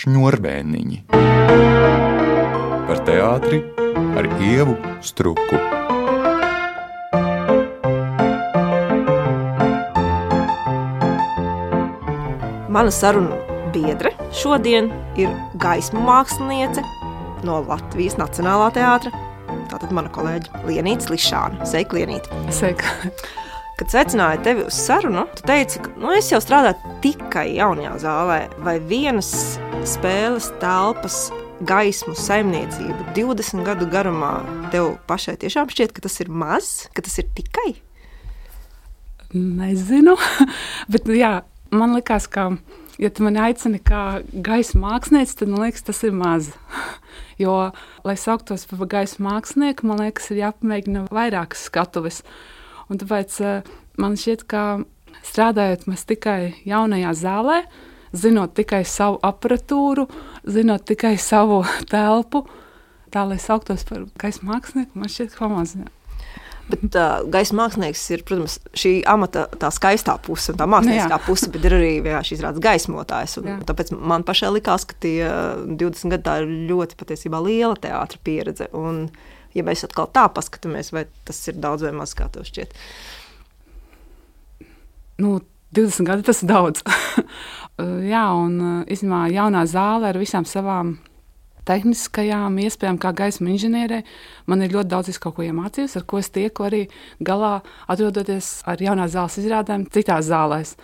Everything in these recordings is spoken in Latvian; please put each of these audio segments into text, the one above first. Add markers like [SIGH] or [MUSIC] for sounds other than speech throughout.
šņurbēniņi. Par teātri ar ievu struku. Mana saruna biedre šodien ir gaismu māksliniece no Latvijas Nacionālā teātra. Tātad mana kolēģe Lienīta Lišāna. Sveika, Lienīta! Sveika! Kad secināju tevi uz sarunu, tu teici, ka nu, es jau strādāju tikai jaunajā zālē, vai vienas spēles telpas gaismu saimniecību 20 gadu garumā. Tev pašai tiešām šķiet, ka tas ir maz, ka tas ir tikai? Nezinu, [LAUGHS] bet jā, man liekas, ka ja tu mani aicini kā gaisa mākslinieci, tad man liekas, tas ir maz. [LAUGHS] jo, lai sauktos par gaisa mākslinieku, man liekas, ir jāpamēģina vairākas skatuves. Un tāpēc uh, man šķiet, ka strādājot mēs tikai jaunajā zālē, zinot tikai savu aparatūru, zinot tikai savu telpu, tā lai sauktos par gaisa mākslinieku, man šķiet, ka pamazs. Bet uh, gaisa mākslinieks ir, protams, šī amata tā skaistā puse un tā mākslinieckā nu, puse, bet ir arī jā, šīs rādes gaismotājs. Tāpēc man pašai likās, ka tie 20 gadi ir ļoti patiesībā liela teātra pieredze. Un, ja mēs atkal tā paskatāmies, vai tas ir daudz vai maz, kā tev šķiet? Nu, 20 gadi tas ir daudz. [LAUGHS] jā, un īstenībā jaunā zāle ar visām savām tehniskajām iespējām, kā gaisma inženierē. Man ir ļoti daudz ko iemācījusi, ar ko es tieku arī galā, atrodoties ar jaunās zāles izrādēm citās zālēs.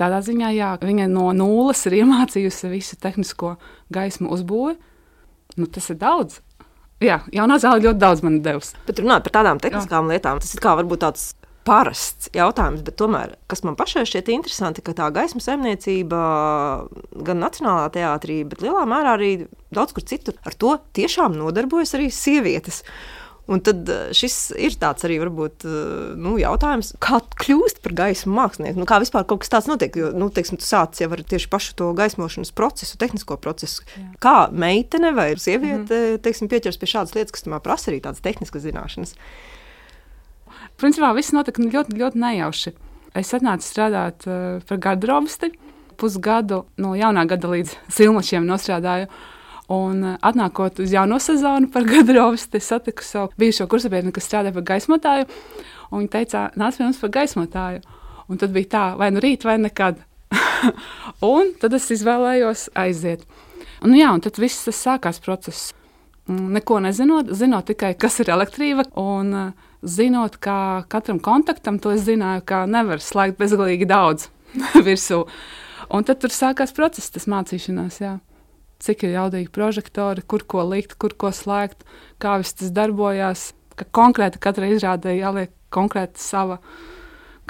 Tādā ziņā, jā, viņa no nulles ir iemācījusi visu tehnisko gaismu uzbūvi. Nu, tas ir daudz. Jā, jaunā zāle ļoti daudz man devusi. Bet runājot par tādām tehniskām jā. lietām, tas ir kā varbūt tāds parasts jautājums, bet tomēr, kas man pašai šķiet interesanti, ka tā gaismu saimniecība gan Nacionālā teātrī, bet lielā mērā arī daudz kur citur ar to tiešām nodarbojas arī sievietes. Un tad eh, šis ir tāds arī varbūt, eh, nu, jautājums, kā kļūst par gaismu mākslinieku. Nu, kā vispār kaut kas tāds notiek? Jo, nu, teiksim, tu sāc jau ar tieši pašu to gaismošanas procesu, tehnisko procesu. Jā. Kā meitene vai sieviete, mm -hmm. teiksim, pieķers pie šādas lietas, kas tomēr prasa arī tādas tehniskas zināšanas. Principā viss notika ļoti, ļoti nejauši. Es atnācu strādāt uh, par garderobisti. Pusgadu no jaunā gada līdz [LAUGHS] silmačiem nostrādāju. Un uh, atnākot uz jauno sezonu par [LAUGHS] garderobisti, satiku savu bijušo kursabiedru, kas strādāja par gaismotāju. Viņa teica, nāc pie mums par gaismotāju. Un tad bija tā, vai nu rīt, vai nekad. [LAUGHS] un tad es izvēlējos aiziet. Un, jā, un tad viss tas sākās process. Neko nezinot, zinot tikai, kas ir elektrība. Un, uh, zinot, ka katram kontaktam to es zināju, ka nevar slēgt bezgalīgi daudz [LAUGHS] virsū. Un tad tur sākās process, tas mācīšanās. Jā. Cik ir jaudīgi prožektori, kur ko likt, kur ko slēgt, kā viss tas darbojās. Ka konkrēti katrai izrādē jāliek konkrēti sava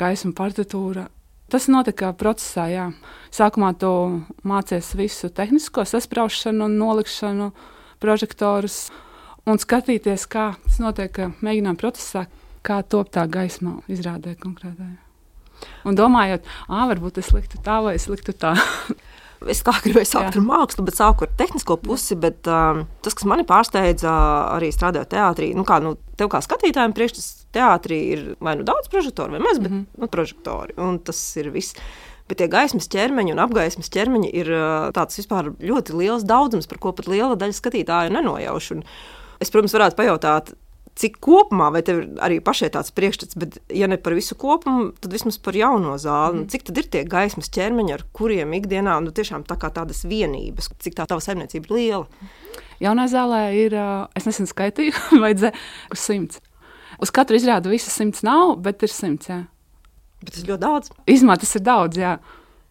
gaisma partitūra. Tas notika procesā, jā. Sākumā tu mācies visu tehnisko sasprāšanu un nolikšanu, prožektorus, un skatīties, kā tas notiek mēģinājuma procesā, kā top tā gaisma izrādē konkrētajā. Un domājot, ah, varbūt es liktu tā vai es liktu tā. [LAUGHS] es kā gribēju sākt Jā. ar mākslu, bet sāku ar tehnisko pusi. Bet, um, tas, kas manī pārsteidza, arī strādājot teātrī, nu, kā nu, tev kā skatītājiem, priekšstats teātrī ir vai nu daudz prožektoru, vai maz, bet mm -hmm. nu, prožektori. Un tas ir viss. Bet tie gaismas ķermeņi un apgaismas ķermeņi ir tāds vispār ļoti liels daudzums, par ko pat liela daļa skatītāju nenojauš. Un, Es, protams, varētu pajautāt, cik kopumā, vai tev ir arī pašai tāds priekšstats, bet, ja ne par visu kopumu, tad vismaz par jauno zāli. Mm. Cik tad ir tie gaismas ķermeņi, ar kuriem ikdienā nu, tiešām tā kā tādas vienības, cik tā tava saimniecība ir liela? Jaunā zālē ir, es nesen skaitīju, [LAUGHS] vajadzēja uz simts. Uz katru izrādu visas simts nav, bet ir simts. Jā. Bet tas ir ļoti daudz. Izmā tas ir daudz, jā.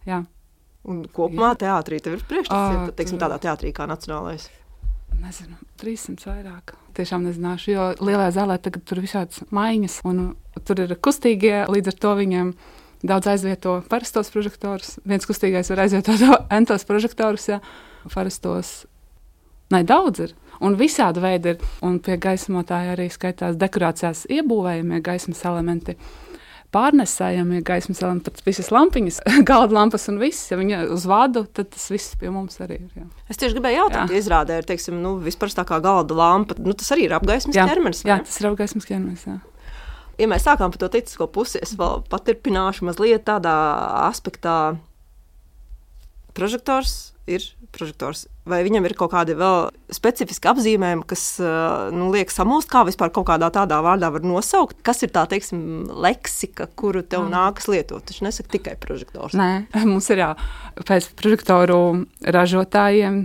jā. Un kopumā teātrī tev ir priekšstats, ja teiksim, tādā teātrī kā Nacionālais nezinu, 300 vairāk. Tiešām nezināšu, jo lielajā zālē tagad tur ir visādas maiņas, un tur ir kustīgie, līdz ar to viņiem daudz aizvieto parastos prožektorus. Viens kustīgais var aizvietot [LAUGHS] entos prožektorus, ja parastos. Nē, daudz ir. Un visādi veidi ir. Un pie gaismotāja arī skaitās dekorācijās iebūvējamie gaismas elementi. Pārnesējamie gaismas elementi, pat visas lampiņas, [LAUGHS] galda lampas un viss. Ja viņa uz vadu, tad tas viss pie mums arī ir. Jā. Es tieši gribēju jautāt, ja izrādē ir teiksim, nu, vispār tā kā galda lampa. Nu, tas arī ir apgaismas jā, ķermenis. Jā, tas ir apgaismas ķermenis. Jā. Ja mēs sākām par to tehnisko pusi, es vēl paturpināšu mazliet tādā aspektā, prožektors ir prožektors. Vai viņam ir kaut kādi vēl specifiski apzīmējumi, kas nu, liek samulst, kā vispār kaut kādā tādā vārdā var nosaukt? Kas ir tā teiksim, leksika, kuru tev mm. nākas lietot? Tas nesaka tikai prožektors. Nē, [LAUGHS] mums ir jā, pēc prožektoru ražotājiem.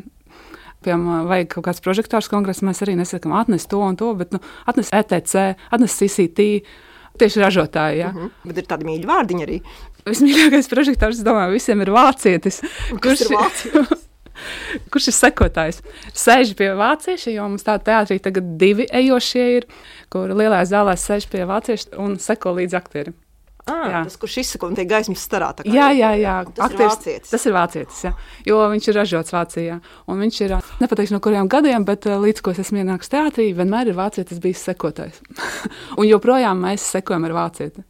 Piemēram, vajag kaut kāds prožektors kongresā. Mēs arī nesakām, atnes to un to, bet nu, atnes ETC, atnes CCT. Tieši ražotāji. Ja. Mm -hmm. Bet ir tādi mīļi vārdiņi arī. Vismīļākais prožektors, domāju, visiem ir vācietis. Kurš ir vācietis? [LAUGHS] [LAUGHS] kurš ir sekotājs? Sēž pie vācieša, jo mums tādā teātrī tagad divi ejošie ir, kur lielā zālē sēž pie vācieša un seko līdz aktierim. Ah, tas, kurš izsaka un tie gaismas starā. Jā, jā, jā. Tas Aktieris, ir vācietis. Tas ir vācietis, jā. Jo viņš ir ražots Vācijā. Un viņš ir, nepateikšu no kuriem gadiem, bet līdz ko es esmu ienācis teātrī, vienmēr ir vācietis bijis sekotājs. [LAUGHS] un joprojām mēs sekojam ar vācieti.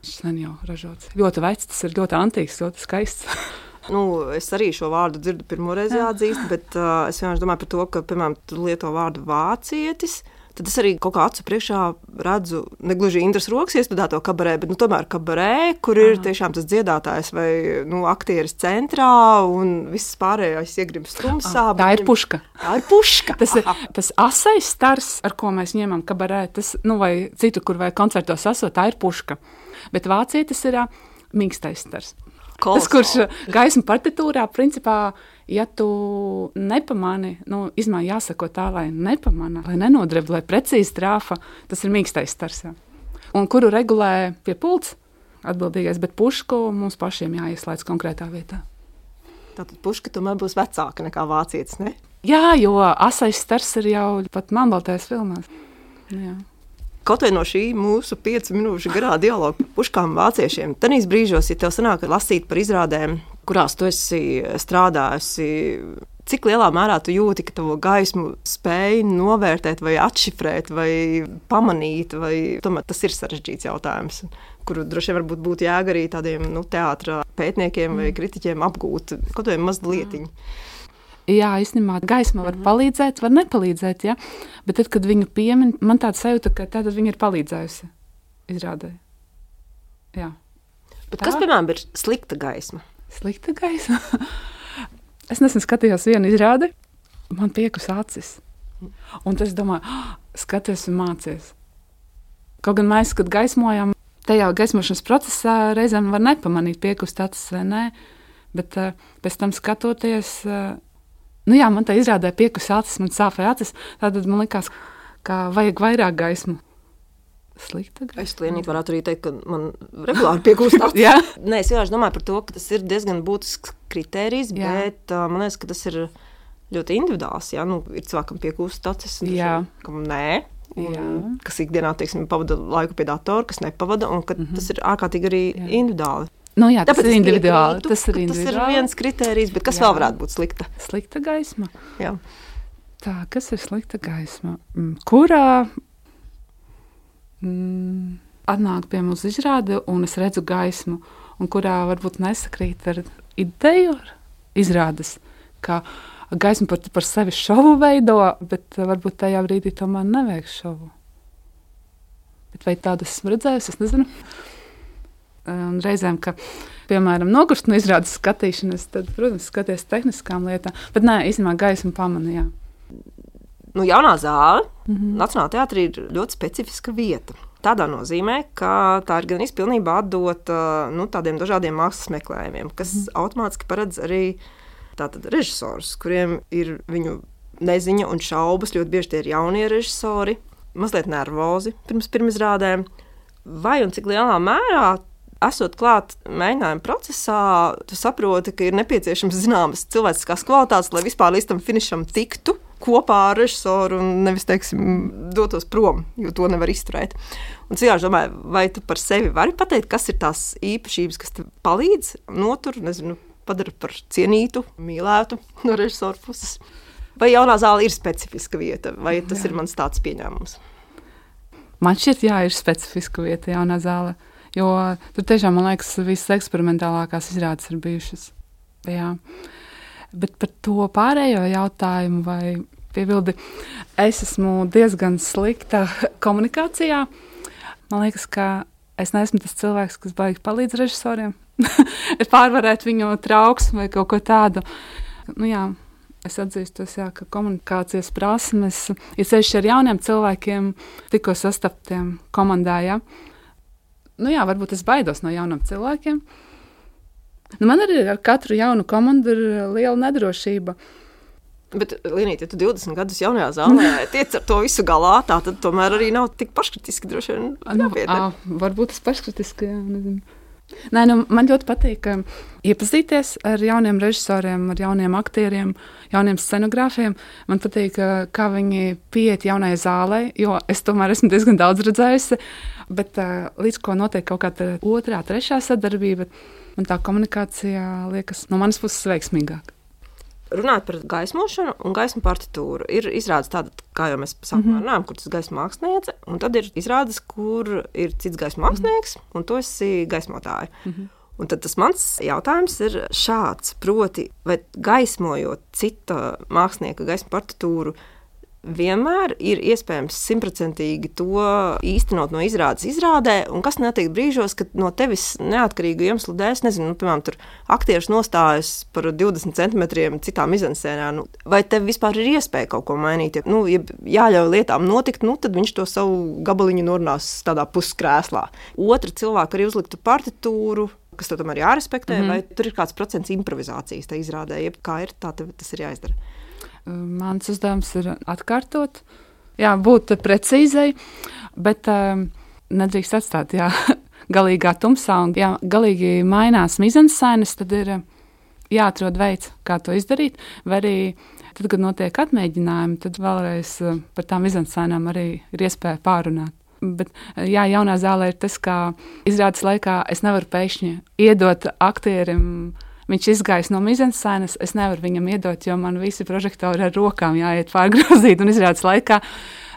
Viņš sen jau ražots. Ļoti vecs, tas ir ļoti antīks, ļoti skaists. [LAUGHS] Nu, es arī šo vārdu dzirdu pirmo reizi jāatzīst, bet uh, es vienkārši domāju par to, ka, piemēram, tu lieto vārdu vācietis. Tad es arī kaut kā acu priekšā redzu, ne gluži Indras rokas iestudēto kabarē, bet nu, tomēr kabarē, kur ir tiešām tas dziedātājs vai nu, aktieris centrā un viss pārējais iegrims tumsā. Tā ir puška. Tā ir puška. tas ir tas asais stars, ar ko mēs ņemam kabarē, tas, nu, vai citu, kur vai koncertos esot, tā ir puška. Bet vācietis ir mīkstais stars. Tas, kurš gaismu partitūrā, principā, ja tu nepamani, nu, izmēr jāsako tā, lai nepamana, lai nenodreb, lai precīzi trāfa, tas ir mīkstais stars. Jā. Un kuru regulē pie pults atbildīgais, bet pušku mums pašiem jāieslēdz konkrētā vietā. Tātad puška tomēr būs vecāka nekā vācietis, ne? Jā, jo asais stars ir jau pat manbaltais filmās. Jā. Kaut vai no šī mūsu piecu minūšu garā dialoga par puškām vāciešiem, tad brīžos, ja tev sanāk lasīt par izrādēm, kurās tu esi strādājusi, cik lielā mērā tu jūti, ka tavu gaismu spēj novērtēt, vai atšifrēt, vai pamanīt, vai tomēr tas ir sarežģīts jautājums, kuru droši vien būtu jēga arī tādiem nu, teātriem pētniekiem vai mm. kritiķiem apgūt kaut vai mazliet. Mm jā, īstenībā gaisma var -hmm. palīdzēt, var nepalīdzēt. Ja? Bet tad, kad viņu piemin, man tāds sajūta, ka tā viņa ir palīdzējusi izrādē. Jā. Bet tā? kas, piemēram, ir slikta gaisma? Slikta gaisma. [LAUGHS] es nesen skatījos vienu izrādi, man piekus acis. Un tas domāju, oh, skaties un mācies. Kaut gan mēs, kad gaismojam, tajā gaismošanas procesā reizēm var nepamanīt, piekust acis vai nē. Bet uh, pēc tam skatoties, uh, Nu, jā, man tā izrādē piekus acis, man sāpēja acis. Tad man likās, ka vajag vairāk gaismu. Slikta gaisma. Es lienīgi varētu arī teikt, ka man regulāri piekūst acis. [LAUGHS] Nē, es vienkārši domāju par to, ka tas ir diezgan būtisks kriterijs, jā. bet uh, man liekas, ka tas ir ļoti individuāls. Jā, nu, ir cilvēkam piekūst acis, kam nē. Un, kas ikdienā teiksim, pavada laiku pie datora, kas nepavada, un mm -hmm. tas ir ārkārtīgi arī jā. individuāli. Nu, jā, tas Tāpēc ir individuāli. Tas ir, individuāli. tas ir viens kriterijs, bet kas jā. vēl varētu būt slikta? Slikta gaisma. Jā. Tā, kas ir slikta gaisma? Mm, kurā mm, atnāk pie mums izrāde, un es redzu gaismu, un kurā varbūt nesakrīt ar ideju ar izrādes, ka gaisma par, par sevi šovu veido, bet varbūt tajā brīdī tomēr nevajag šovu. Bet vai tādu esmu redzējusi, es nezinu. Un reizēm, ka, piemēram, nogurst no izrādes skatīšanas, tad, protams, skaties tehniskām lietām. Bet nē, īstenībā gaismu pamanīja. Nu, jaunā zāle mm -hmm. Nacionālajā teātrī ir ļoti specifiska vieta. Tādā nozīmē, ka tā ir gan izpilnībā atdota nu, tādiem dažādiem mākslas meklējumiem, kas mm. automātiski paredz arī režisorus, kuriem ir viņu neziņa un šaubas. Ļoti bieži tie ir jaunie režisori, mazliet nervozi pirms pirmizrādēm. Vai un cik lielā mērā esot klāt mēģinājuma procesā, tu saproti, ka ir nepieciešams zināmas cilvēciskās kvalitātes, lai vispār līdz tam finišam tiktu kopā ar režisoru un nevis, teiksim, dotos prom, jo to nevar izturēt. Un cilvēks domāju, vai tu par sevi vari pateikt, kas ir tās īpašības, kas tev palīdz, notur, nezinu, padara par cienītu, mīlētu no režisora puses. Vai jaunā zāle ir specifiska vieta, vai tas jā. ir mans tāds pieņēmums? Man šķiet, jā, ir specifiska vieta jaunā zālē. Jo tur tiešām, man liekas, visas eksperimentālākās izrādes ir bijušas. Jā. Bet par to pārējo jautājumu, vai piebildi, es esmu diezgan slikta [LAUGHS] komunikācijā. Man liekas, ka es neesmu tas cilvēks, kas baigi palīdz režisoriem. [LAUGHS] pārvarēt viņu trauksmi vai kaut ko tādu. Nu, jā. Es atzīstos, jā, ka komunikācijas prasmes, ja sevišķi ar jauniem cilvēkiem, tikko sastaptiem komandā, jā. Nu, jā, varbūt es baidos no jauniem cilvēkiem. Nu, man arī ar katru jaunu komandu ir liela nedrošība. Bet, Līnīt, ja tu 20 gadus jaunajā zālē [LAUGHS] tiec ar to visu galā, tā, tad tomēr arī nav tik paškritiski droši vien. Nu, varbūt tas paškritiski, jā, nezinu. Nē, nu, man ļoti patīk iepazīties ar jauniem režisoriem, ar jauniem aktieriem, jauniem scenogrāfiem. Man patīk, kā viņi pieiet jaunajai zālē, jo es tomēr esmu diezgan daudz redzējusi. Bet līdz ko notiek kaut kāda otrā, trešā sadarbība, man tā komunikācija liekas no manas puses veiksmīgāka. Runājot par gaismošanu un gaismu partitūru, ir izrādes tāda, kā jau mēs sākumā mm -hmm. runājām, kur tas gaismas māksliniece, un tad ir izrādes, kur ir cits gaismas mākslinieks, mm -hmm. un tu esi gaismotāja. Mm -hmm. Un tad tas mans jautājums ir šāds: proti, vai gaismojot cita mākslinieka gaismu partitūru, vienmēr ir iespējams simtprocentīgi to īstenot no izrādes izrādē, un kas notiek brīžos, kad no tevis neatkarīgu iemeslu dēļ, nezinu, nu, piemēram, tur aktieris nostājas par 20 centimetriem citām izansēnām, nu, vai tev vispār ir iespēja kaut ko mainīt? Ja, nu, ja jāļauj lietām notikt, nu, tad viņš to savu gabaliņu norunās tādā puskrēslā. Otra cilvēka arī uzliktu partitūru, kas tam arī jārespektē, mm -hmm. vai tur ir kāds procents improvizācijas tajā izrādē, jeb kā ir, tā tas ir jāizdara. Mans uzdevums ir atkārtot, jā, būt precīzai, bet um, nedrīkst atstāt jā, [LAUGHS] galīgā tumsā. Un, ja galīgi mainās mizensainas, tad ir jāatrod veids, kā to izdarīt. Vai arī tad, kad notiek atmēģinājumi, tad vēlreiz par tām mizensainām arī ir iespēja pārunāt. Bet, jā, jaunā zālē ir tas, ka izrādes laikā es nevaru pēkšņi iedot aktierim uh, Viņš izgājis no mizensēnas, es nevaru viņam iedot, jo man visi prožektori ar rokām jāiet pārgrozīt un izrādes laikā.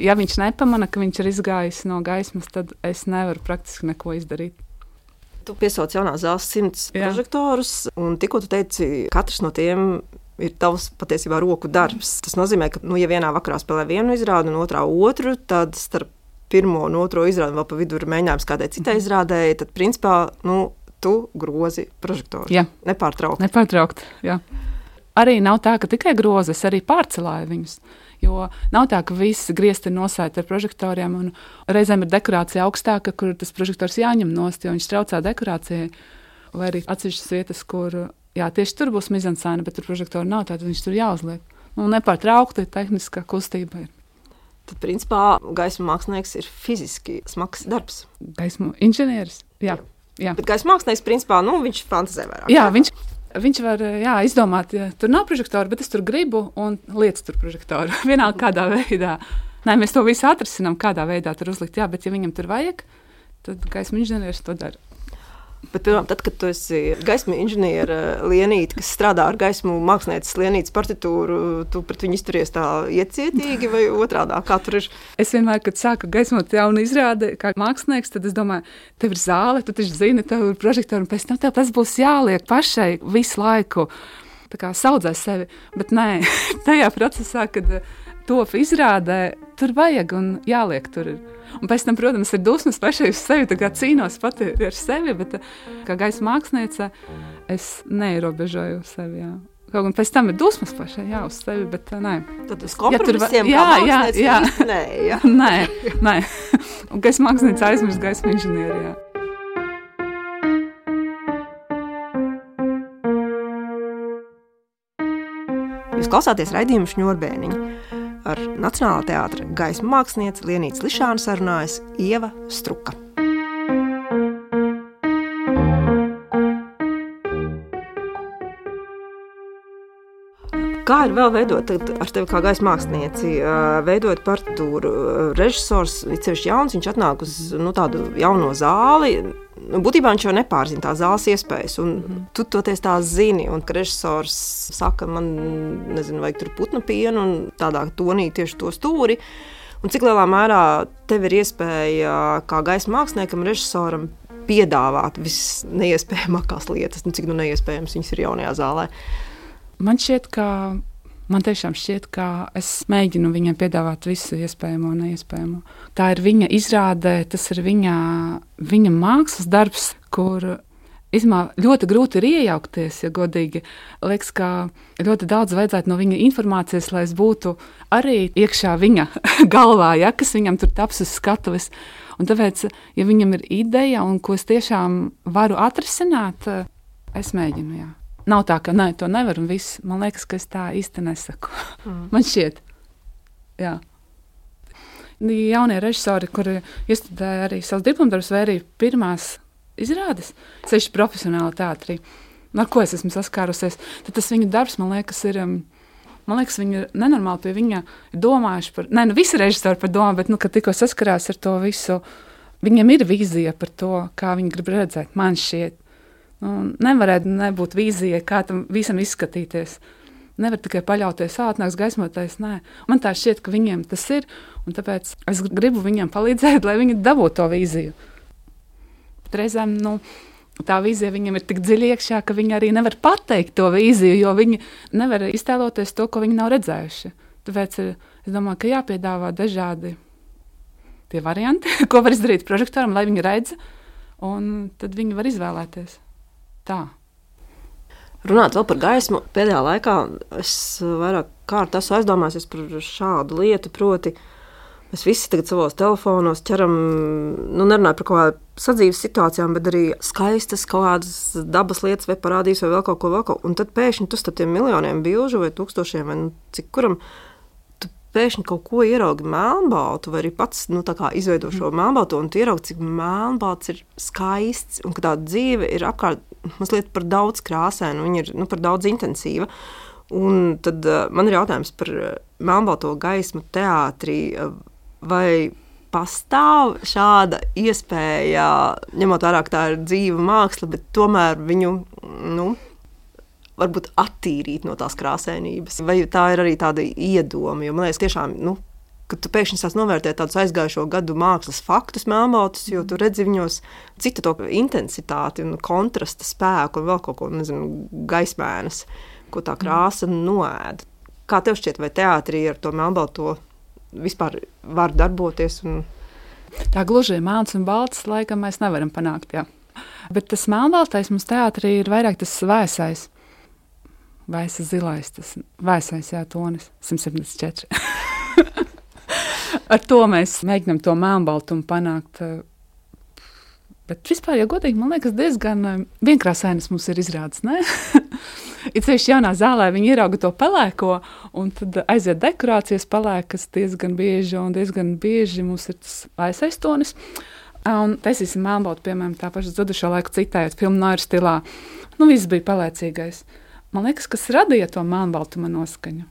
Ja viņš nepamana, ka viņš ir izgājis no gaismas, tad es nevaru praktiski neko izdarīt. Tu piesauc jaunās zāles simts Jā. prožektorus, un tikko tu teici, katrs no tiem ir tavs patiesībā roku darbs. Tas nozīmē, ka, nu, ja vienā vakarā spēlē vienu izrādi un otrā otru, tad starp pirmo un otro izrādi vēl pa vidu ir mēģinājums kādai citai mhm. izrādēji, tad principā nu, tu grozi prožektoru. Jā, nepārtraukti. Nepārtraukt, jā. Arī nav tā, ka tikai grozi, es arī pārcelāju viņus. Jo nav tā, ka viss griezti ir nosēti ar prožektoriem, un reizēm ir dekorācija augstāka, kur tas prožektors jāņem nost, jo viņš traucē dekorācijai. Vai arī atsevišķas vietas, kur jā, tieši tur būs mizansēna, bet tur prožektori nav, tad viņš tur jāuzliek. Nu, nepārtraukti tehniskā kustība ir. Tad, principā, gaismas mākslinieks ir fiziski smags darbs. Gaismas inženieris. Jā. Jā. Bet gaisa mākslinieks, principā, nu, viņš fantazē vairāk. Jā, viņš, viņš var jā, izdomāt, ja tur nav prožektora, bet es tur gribu un lietas tur prožektoru. [LAUGHS] Vienalga kādā veidā. Nē, mēs to visu atrisinām, kādā veidā tur uzlikt. Jā, bet ja viņam tur vajag, tad gaisa inženieris to dara. Bet, piemēram, tad, kad tu esi gaismas inženiera lienīte, kas strādā ar gaismu mākslinieces lienītes partitūru, tu pret viņu izturies tā iecietīgi vai otrādi? Kā tur ir? Es vienmēr, kad sāku gaismot jaunu izrādi, kā mākslinieks, tad es domāju, tev ir zāle, tu taču zini, tev ir prožektori, un pēc tam tev tas būs jāliek pašai visu laiku. Tā kā saudzē sevi, bet nē, [LAUGHS] tajā procesā, kad top izrādē, tur vajag un jāliek tur. Ir. Un pēc tam, protams, ir dusmas pašai uz sevi. Tā kā cīnos pati ar sevi, bet kā gaisa māksliniece, es neierobežoju sevi. Jā. Kaut gan pēc tam ir dusmas pašai jā, uz sevi, bet nē. Tad tas kompromisiem ja tur, jā, jā, jā. [LAUGHS] Nē, jā. [LAUGHS] nē, nē. Un gaisa māksliniece aizmirst gaisa inženierijā. Jūs klausāties raidījumu šņurbēniņu. Ar Nacionālā teātra gaismu mākslinieci Lienītas Lišāna sarunājas Ieva Struka. Kā ir vēl veidot ar tevi kā gaisa mākslinieci, veidot partitūru? Režisors, ceļš jauns, viņš atnāk uz nu, tādu jauno zāli, būtībā viņš jau nepārzina tās zāles iespējas, un mm -hmm. tu toties tā zini. Un režisors saka, man nezinu, vajag tur putnu pienu un tādā tonī tieši to stūri. Un cik lielā mērā tev ir iespēja kā gaisa māksliniekam, režisoram piedāvāt visas neiespējamākās lietas, nu, cik nu neiespējams viņas ir jaunajā zālē? Man šķiet, ka Man tiešām šķiet, ka es mēģinu viņam piedāvāt visu iespējamo un neiespējamo. Tā ir viņa izrāde, tas ir viņa, viņa mākslas darbs, kur Īsumā ļoti grūti ir iejaukties, ja godīgi. Liekas, ka ļoti daudz vajadzētu no viņa informācijas, lai es būtu arī iekšā viņa [LAUGHS] galvā, ja, kas viņam tur taps uz skatuves. Un tāpēc, ja viņam ir ideja un ko es tiešām varu atrisināt, es mēģinu. Jā. Nav tā, ka nē, to nevar un viss. Man liekas, ka es tā īsti nesaku. Mm. Man šķiet, jā. Jaunie režisori, kuri iestudēja arī savus diplomdarbus, vai arī pirmās izrādes, seši profesionāli teātrī, ar ko es esmu saskārusies, tad tas viņa darbs, man liekas, ir. Um, Man liekas, viņi ir nenormāli pie viņa domājuši par, ne, nu, visi režisori par domu, bet, nu, kad tikko saskarās ar to visu, viņam ir vīzija par to, kā viņi grib redzēt. Man šķiet, nu, nevarētu nebūt vīzija, kā tam visam izskatīties. Nevar tikai paļauties, atnāks gaismotais. Nē, man tā šķiet, ka viņiem tas ir, un tāpēc es gribu viņiem palīdzēt, [LAUGHS] lai viņi dabūtu to vīziju reizēm nu, tā vīzija viņam ir tik dziļi iekšā, ka viņi arī nevar pateikt to vīziju, jo viņi nevar iztēloties to, ko viņi nav redzējuši. Tāpēc eh, es domāju, ka jāpiedāvā dažādi tie varianti, [LAUGHS] ko var izdarīt prožektoram, lai viņi redz, un tad viņi var izvēlēties. Tā. Runāt vēl par gaismu, pēdējā laikā es vairāk kārt esmu aizdomājies par šādu lietu, proti, Mēs visi tagad savos telefonos ķeram, nu, nerunājot par kaut kādām sadzīves situācijām, bet arī skaistas kaut kādas dabas lietas, vai parādīs, vai vēl kaut ko, vēl kaut. Un tad pēkšņi tu starp tiem miljoniem bilžu vai tūkstošiem, vai nu, cik kuram pēkšņi kaut ko ieraugi melnbaltu, vai arī pats nu, izveido šo mm. melnbaltu, un tu ieraugi, cik melnbalts ir skaists, un ka tā dzīve ir apkārt mazliet par daudz krāsēnu, viņa ir nu, par daudz intensīva. Un tad uh, man ir jautājums par melnbalto gaismu teātrī. Vai pastāv šāda iespēja, ņemot vērā, ka tā ir dzīva māksla, bet tomēr viņu nu, varbūt attīrīt no tās krāsainības. Vai tā ir arī tāda iedoma? Jo man liekas, tiešām. Nu, Kad tu pēkšņi sāc novērtēt tādus aizgājušo gadu mākslas faktus, melnbaltus, jo tu redzi viņos citu to intensitāti, un kontrasta spēku un vēl kaut ko nezinu, gaismēnas, ko tā krāsa noēda. Kā tev šķiet, vai teātrī ar to melnbalto vispār var darboties. Un... Tā gluži ir melns un balts, laikam mēs nevaram panākt. Jā. Bet tas melnbaltais mums teātrī ir vairāk tas vēsais. Vēsais zilais, tas vēsais, jā, tonis 174. [LAUGHS] Ar to mēs mēģinām to melnbaltumu panākt. Bet vispār, ja godīgi, man liekas, diezgan eh, vienkrāsainas mums ir izrādes. [LAUGHS] Ir ceļš jaunā zālē, viņi ierauga to pelēko, un tad aiziet dekorācijas pelēkas diezgan bieži, un diezgan bieži mums ir tas aizsais tonis. Un tas ir melnbalts, piemēram, tā paša zudušā laika citējot filmu Nāra stilā. Nu, viss bija pelēcīgais. Man liekas, kas radīja to melnbaltuma noskaņu.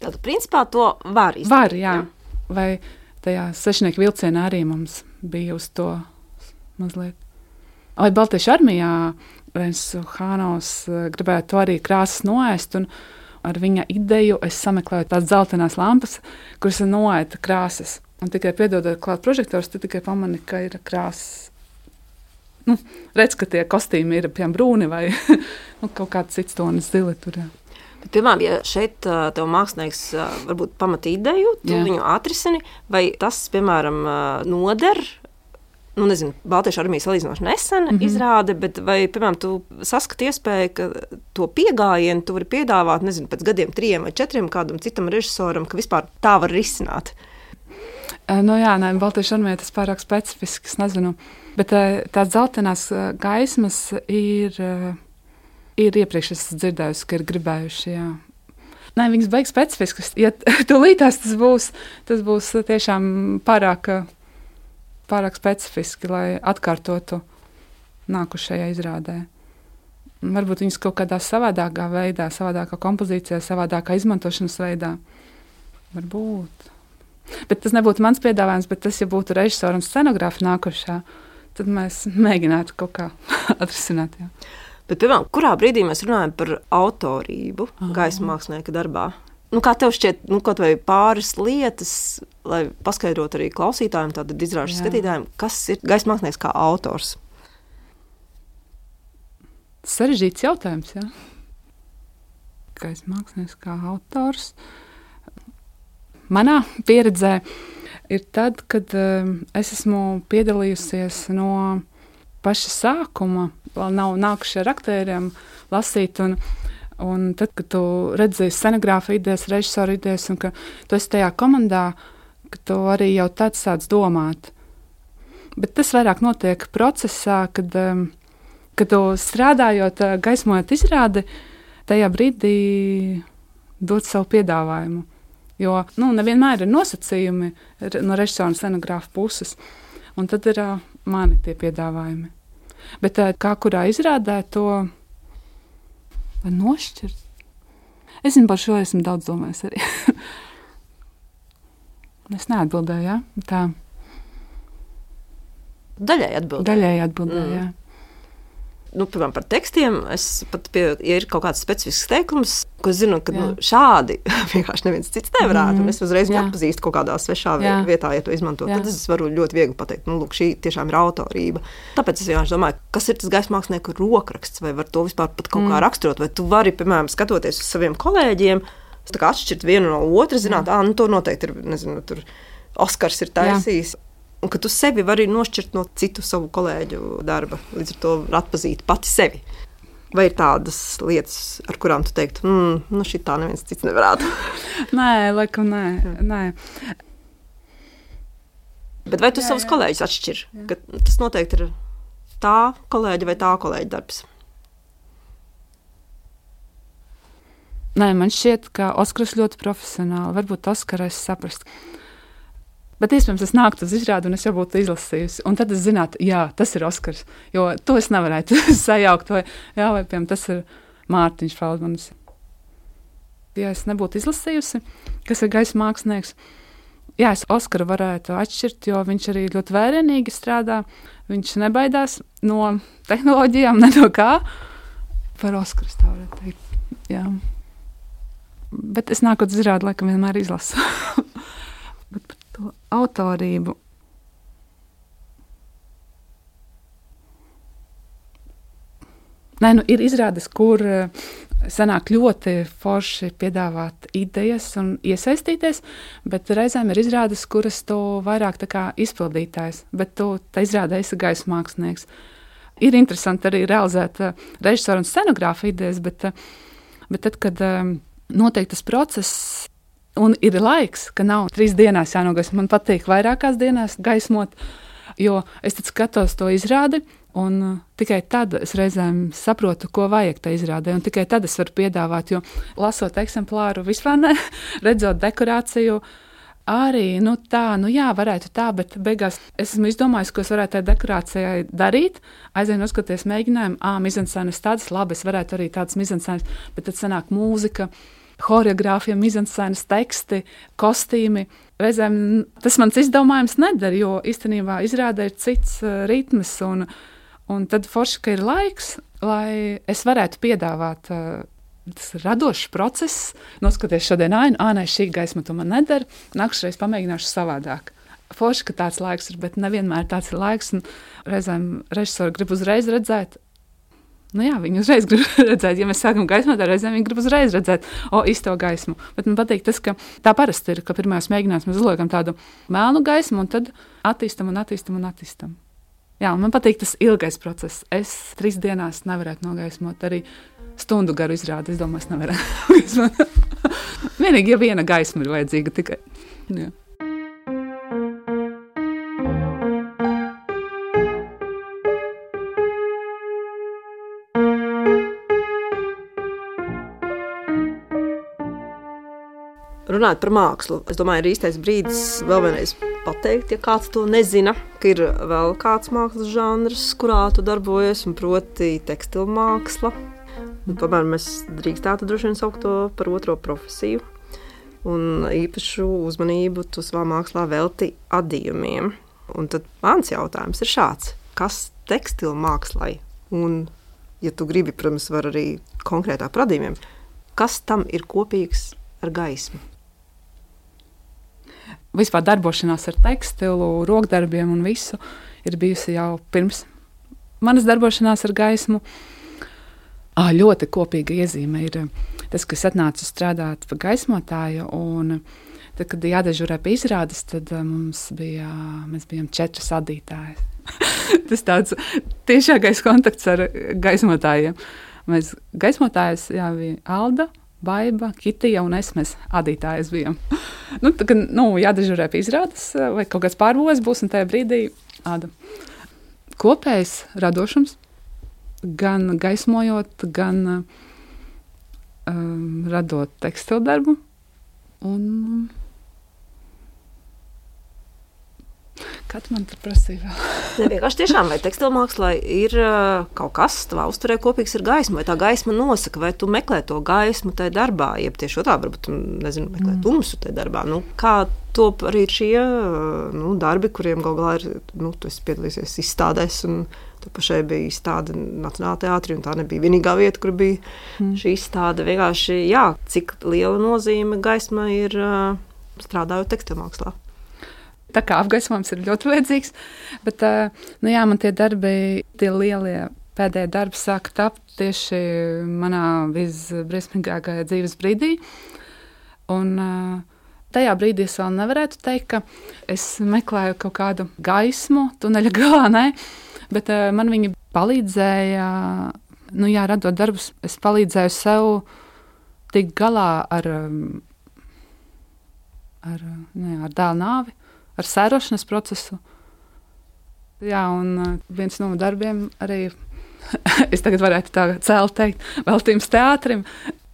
Tad, principā, to var izdarīt. Var, jā. jā. Vai tajā sešnieku vilcienā arī mums bija uz to mazliet. Vai Baltijas armijā Rensu Hānos eh, gribētu arī krāsas noēst. Ar viņa ideju es sameklēju tādas zeltainās lampas, kuras ir noēta krāsas. Un tikai piedodot klāt prožektorus, tu tikai pamani, ka ir krāsas. Nu, redz, ka tie kostīmi ir piemēram brūni vai [LAUGHS] nu, kaut kāds cits tonis zili. Tur, jā. Bet, piemēram, ja šeit tev mākslinieks varbūt pamatā ideju, tu Jā. viņu atrisini, vai tas, piemēram, noder nu, nezinu, Baltijas armija salīdzinoši nesen mm -hmm. izrāde, bet vai, piemēram, tu saskati iespēju, ka to pieejamību tu vari piedāvāt, nezinu, pēc gadiem, trim vai četriem kādam citam režisoram, ka vispār tā var risināt? Nu, jā, nē, Baltijas armija tas pārāk specifisks, nezinu. Bet tās zeltainās gaismas ir, ir iepriekš esmu dzirdējusi, ka ir gribējuši. Jā. Nē, viņas beigas specifiskas. Ja [LAUGHS] tūlītās tas būs, tas būs tiešām pārāk pārāk specifiski, lai atkārtotu nākušajā izrādē. Varbūt viņas kaut kādā savādākā veidā, savādākā kompozīcijā, savādākā izmantošanas veidā. Varbūt. Bet tas nebūtu mans piedāvājums, bet tas, ja būtu režisora un scenogrāfa nākošā, tad mēs [LAUGHS] mēģinātu kaut kā [LAUGHS] atrisināt. Jā. Bet, piemēram, kurā brīdī mēs runājam par autorību gaisa mākslinieka darbā? Nu, kā tev šķiet, nu, kaut vai pāris lietas, lai paskaidrotu arī klausītājiem, tātad izrāžu skatītājiem, kas ir gaisa mākslinieks kā autors? Sarežģīts jautājums, jā. Gaisa mākslinieks kā autors. Manā pieredzē ir tad, kad uh, es esmu piedalījusies no paša sākuma vēl nav nākuši ar aktieriem lasīt. Un, un tad, kad tu redzēji scenogrāfa idejas, režisora idejas, un ka tu esi tajā komandā, ka tu arī jau tāds sāc domāt. Bet tas vairāk notiek procesā, kad, um, kad tu strādājot, uh, gaismojot izrādi, tajā brīdī dot savu piedāvājumu. Jo nu, nevienmēr ir nosacījumi no režisora un scenogrāfa puses. Un tad ir uh, mani tie piedāvājumi. Bet uh, kā kurā izrādē to nošķirt? Es zinu, par šo esmu daudz domājis arī. [LAUGHS] es neatbildēju, jā, tā. Daļai atbildēju. Daļai atbildēju, mm. jā nu, piemēram, par tekstiem, es pat pie, ja ir kaut kāds specifisks teikums, ko zinu, ka nu, šādi [LAUGHS] vienkārši neviens cits nevarētu. Mm. Es uzreiz atpazīstu kaut kādā svešā Jā. vietā, ja to izmanto. Jā. Tad es varu ļoti viegli pateikt, nu, lūk, šī tiešām ir autorība. Tāpēc es vienkārši domāju, kas ir tas gaisa mākslinieku rokraksts, vai var to vispār pat kaut mm. kā raksturot, vai tu vari, piemēram, skatoties uz saviem kolēģiem, atšķirt vienu no otras, zināt, ah, nu, to noteikti ir, nezinu, tur Oskars ir taisījis. Jā un ka tu sevi vari nošķirt no citu savu kolēģu darba. Līdz ar to atpazīt pati sevi. Vai ir tādas lietas, ar kurām tu teiktu, mm, nu, šī tā neviens cits nevarētu? [LAUGHS] nē, laikam, nē. nē. Bet vai tu jā, savus jā. kolēģus atšķir? Tas noteikti ir tā kolēģa vai tā kolēģa darbs. Nē, man šķiet, ka Oskars ļoti profesionāli. Varbūt Oskarais saprast, Bet iespējams, es nāktu uz izrādi, un es jau būtu izlasījusi. Un tad es zinātu, jā, tas ir Oskars. Jo to es nevarētu [LAUGHS] sajaukt, vai, jā, vai piemēram, tas ir Mārtiņš Feldmanis. Ja es nebūtu izlasījusi, kas ir gaisa mākslinieks, jā, es Oskaru varētu atšķirt, jo viņš arī ļoti vērienīgi strādā. Viņš nebaidās no tehnoloģijām, [LAUGHS] ne no kā. Par Oskaru tā varētu teikt. Jā. Bet es nākot uz izrādi, laikam vienmēr izlasu. [LAUGHS] Autorību. Nē, nu, ir izrādes, kur uh, sanāk ļoti forši piedāvāt idejas un iesaistīties, bet reizēm ir izrādes, kuras tu vairāk izpildītājs, bet tu izrādē esi gaisa mākslinieks. Ir interesanti arī realizēt uh, režisora un scenogrāfa idejas, bet, uh, bet tad, kad notiek tas process, Un ir laiks, ka nav trīs dienās jānogaismo. Man patīk vairākās dienās gaismot, jo es skatos to izrādi. Un uh, tikai tad es reizēm saprotu, ko vajag tajā izrādē. Un tikai tad es varu piedāvāt, jo lasot eksemplāru, vispār ne, [LAUGHS] redzot dekorāciju, arī nu, tā, nu jā, varētu tā, bet beigās es esmu izdomājis, ko es varētu tajā dekorācijā darīt. Aizēju noskaties mēģinājumu, ah, mizansēnas tādas, labi, es varētu arī tādas mizansēnas, bet tad sanāk mūzika choreogrāfiem, izansēnas teksti, kostīmi. Reizēm tas mans izdomājums nedara, jo īstenībā izrādē ir cits uh, ritms, un, un tad forši, ka ir laiks, lai es varētu piedāvāt. Uh, Tas ir radošs process, noskatoties šodien ainu, ah, nē, šī gaisma to man nedara. Nākamreiz pamēģināšu savādāk. Forši, ka tāds laiks ir, bet nevienmēr tāds ir laiks. Reizēm režisori grib uzreiz redzēt, Nu jā, viņi uzreiz grib [LAUGHS] redzēt, ja mēs sākam gaismot, tad reizēm viņi grib uzreiz redzēt, o, īsto gaismu. Bet man patīk tas, ka tā parasti ir, ka pirmajos mēģinājumos mēs uzliekam tādu melnu gaismu, un tad attīstam un attīstam un attīstam. Jā, man patīk tas ilgais process. Es trīs dienās nevarētu nogaismot arī stundu garu izrādi. Es domāju, es nevarētu. [LAUGHS] Vienīgi, ja viena gaisma ir vajadzīga tikai. Jā. Runājot par mākslu, es domāju, ir īstais brīdis vēl vienreiz pateikt, ja kāds to nezina, ka ir vēl kāds mākslas žanrs, kurā tu darbojies, un proti tekstilu māksla. Un, tomēr mēs drīkstētu droši vien saukt to par otro profesiju. Un īpašu uzmanību tu savā mākslā velti adījumiem. Un tad mans jautājums ir šāds: kas tekstilu mākslai, un, ja tu gribi, protams, var arī konkrētāk par adījumiem, kas tam ir kopīgs ar gaismu? Vispār darbošanās ar tekstilu, rokdarbiem un visu ir bijusi jau pirms manas darbošanās ar gaismu. À, ļoti kopīga iezīme ir tas, kas atnāca strādāt par gaismotāju. Tad, kad jādežurē pie izrādes, tad uh, mums bija, četri sadītāji. [LAUGHS] Tas tāds tiešākais kontakts ar gaismotājiem. Mēs gaismotājs jā, bija Alda, Baiba, Kitija un es mēs adītājas bijām. [LAUGHS] nu, tā, kad, nu, jādežurē pie izrādes, vai kaut kāds pārbūves būs, un tajā brīdī āda. Kopējs radošums, gan gaismojot, gan um, radot tekstilu darbu. Un, Kad man tur prasīja? [LAUGHS] Ne, vienkārši tiešām, vai tekstilmākslā ir kaut kas tavā uzturē kopīgs ar gaismu, vai tā gaisma nosaka, vai tu meklē to gaismu tajā darbā, jeb tieši otrā, varbūt nezinu, meklē mm. tumsu tajā darbā. Nu, kā top arī šie nu, darbi, kuriem gal galā ir, nu, tu esi piedalījies izstādēs, un tu pašai bija izstāde Nacionālajā teātrī, un tā nebija vienīgā vieta, kur bija mm. šī izstāde. Vienkārši, jā, cik liela nozīme gaisma ir strādājot tekstilmākslā. Tā kā apgaismojums ir ļoti vajadzīgs, bet nu jā, man tie darbi, tie lielie pēdējie darbi sāka tapt tieši manā visbriesmīgākajā dzīves brīdī. Un, tajā brīdī es vēl nevarētu teikt, ka es meklēju kaut kādu gaismu, tuneļa [LAUGHS] galā, ne? bet man viņa palīdzēja, nu jā, radot darbus, es palīdzēju sev tikt galā ar, ar, ne, ar dēlu nāvi ar sērošanas procesu. Jā, un uh, viens no darbiem arī [LAUGHS] es tagad varētu tā cēlīt, teikt, veltījums teātrim.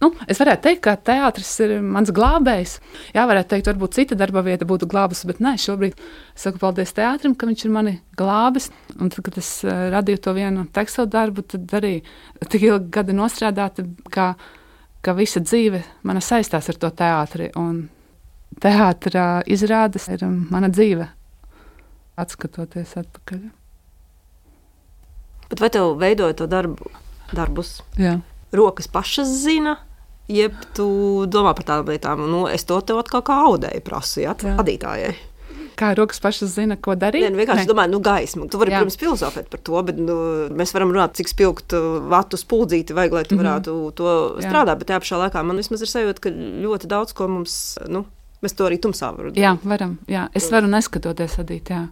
Nu, es varētu teikt, ka teātris ir mans glābējs. Jā, varētu teikt, varbūt cita darba vieta būtu glābus, bet nē, šobrīd es saku paldies teātrim, ka viņš ir mani glābis. Un tad, kad es uh, radīju to vienu tekstilu darbu, tad arī tik ilgi gadi nostrādāti, ka, ka visa dzīve mana saistās ar to teātri. Un teātris izrādes ir mana dzīve, atskatoties atpakaļ. Bet vai tev veidoja to darbu, darbus? Jā. Rokas pašas zina, jeb tu domā par tādām lietām, nu, es to tev atkal kā audēju prasu, ja, vadītājai. Kā rokas pašas zina, ko darīt? Nē, nu, vienkārši domāju, nu, gaismu. Tu vari, Jā. protams, filozofēt par to, bet nu, mēs varam runāt, cik spilgt vatu spuldzīti vajag, lai tu mhm. varētu mm -hmm. to Jā. strādāt. Bet tajā pašā laikā man vismaz ir sajūta, ka ļoti daudz ko mums, nu, Mēs to arī tumsā varam darīt. Jā, varam. Jā. Es varu neskatoties adīt. Jā.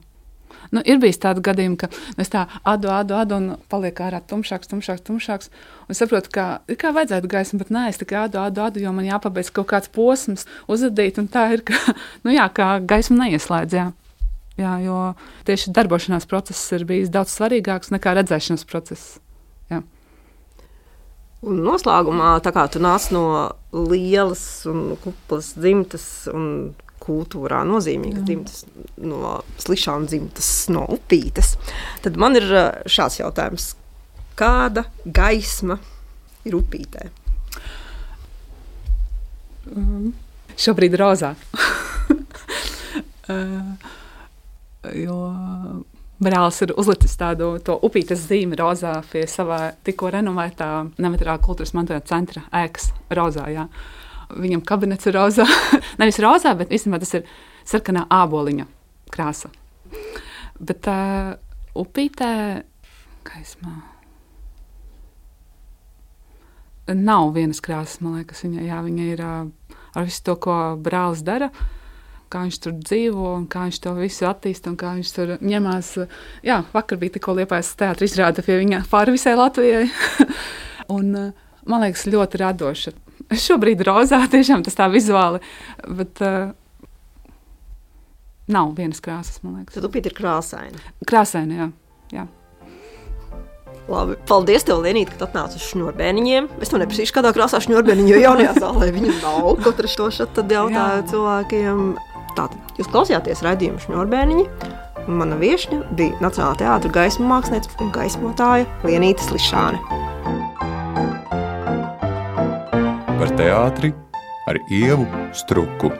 Nu, ir bijis tāds gadījums, ka es tā adu, adu, adu un paliek ārā tumšāks, tumšāks, tumšāks. Un saprotu, ka ir kā vajadzētu gaismu, bet nē, es tikai adu, adu, adu, jo man jāpabeidz kaut kāds posms, uzadīt. Un tā ir, ka, [LAUGHS] nu jā, kā gaisma neieslēdz. Jā. Jā, jo tieši darbošanās process ir bijis daudz svarīgāks nekā redzēšanas process. Jā. Un noslēgumā, tā kā tu nāc no lielas un kuplas dzimtas un kultūrā nozīmīgas Jā. dzimtas, no slišām dzimtas, no upītes, tad man ir eh, šāds jautājums. Kāda gaisma ir upītē? Um, šobrīd rozā. [LAUGHS] uh, jo Brālis ir uzlicis tādu upītes zīmi rozā pie savā tikko renovētā nemateriālā kultūras mantojuma centra ēkas rozā. Jā. Viņam kabinets ir rozā. [LAUGHS] Nevis rozā, bet īstenībā tas ir sarkanā āboliņa krāsa. Bet uh, upītē, gaismā, nav vienas krāsas, man liekas, viņa, jā, viņa ir uh, ar visu to, ko brālis dara. Uh, kā viņš tur dzīvo un kā viņš to visu attīsta un kā viņš tur ņemās. Jā, vakar bija tikko liepais teātris izrāda pie viņa pāri visai Latvijai. [LAUGHS] un, man liekas, ļoti radoša. Šobrīd rozā [LAUGHS] tiešām tas tā vizuāli, bet uh, nav vienas krāsas, man liekas. Tad upīt ir krāsaina. Krāsaina, jā. jā. Labi, paldies, tev, Lienīt, ka atnāci uz šņurbēniņiem. Es tev neprasīšu, kādā krāsā šņurbēniņa, jo jaunajā zālē viņu nav. Katrs to šeit jautāja cilvēkiem. Tātad jūs klausījāties raidījumu šņurbēniņi. Mana viesne bija Nacionālā teātris gaismu mākslinieca un gaismotāja Lienīta Slišāne. Par teātri ar ievu struku.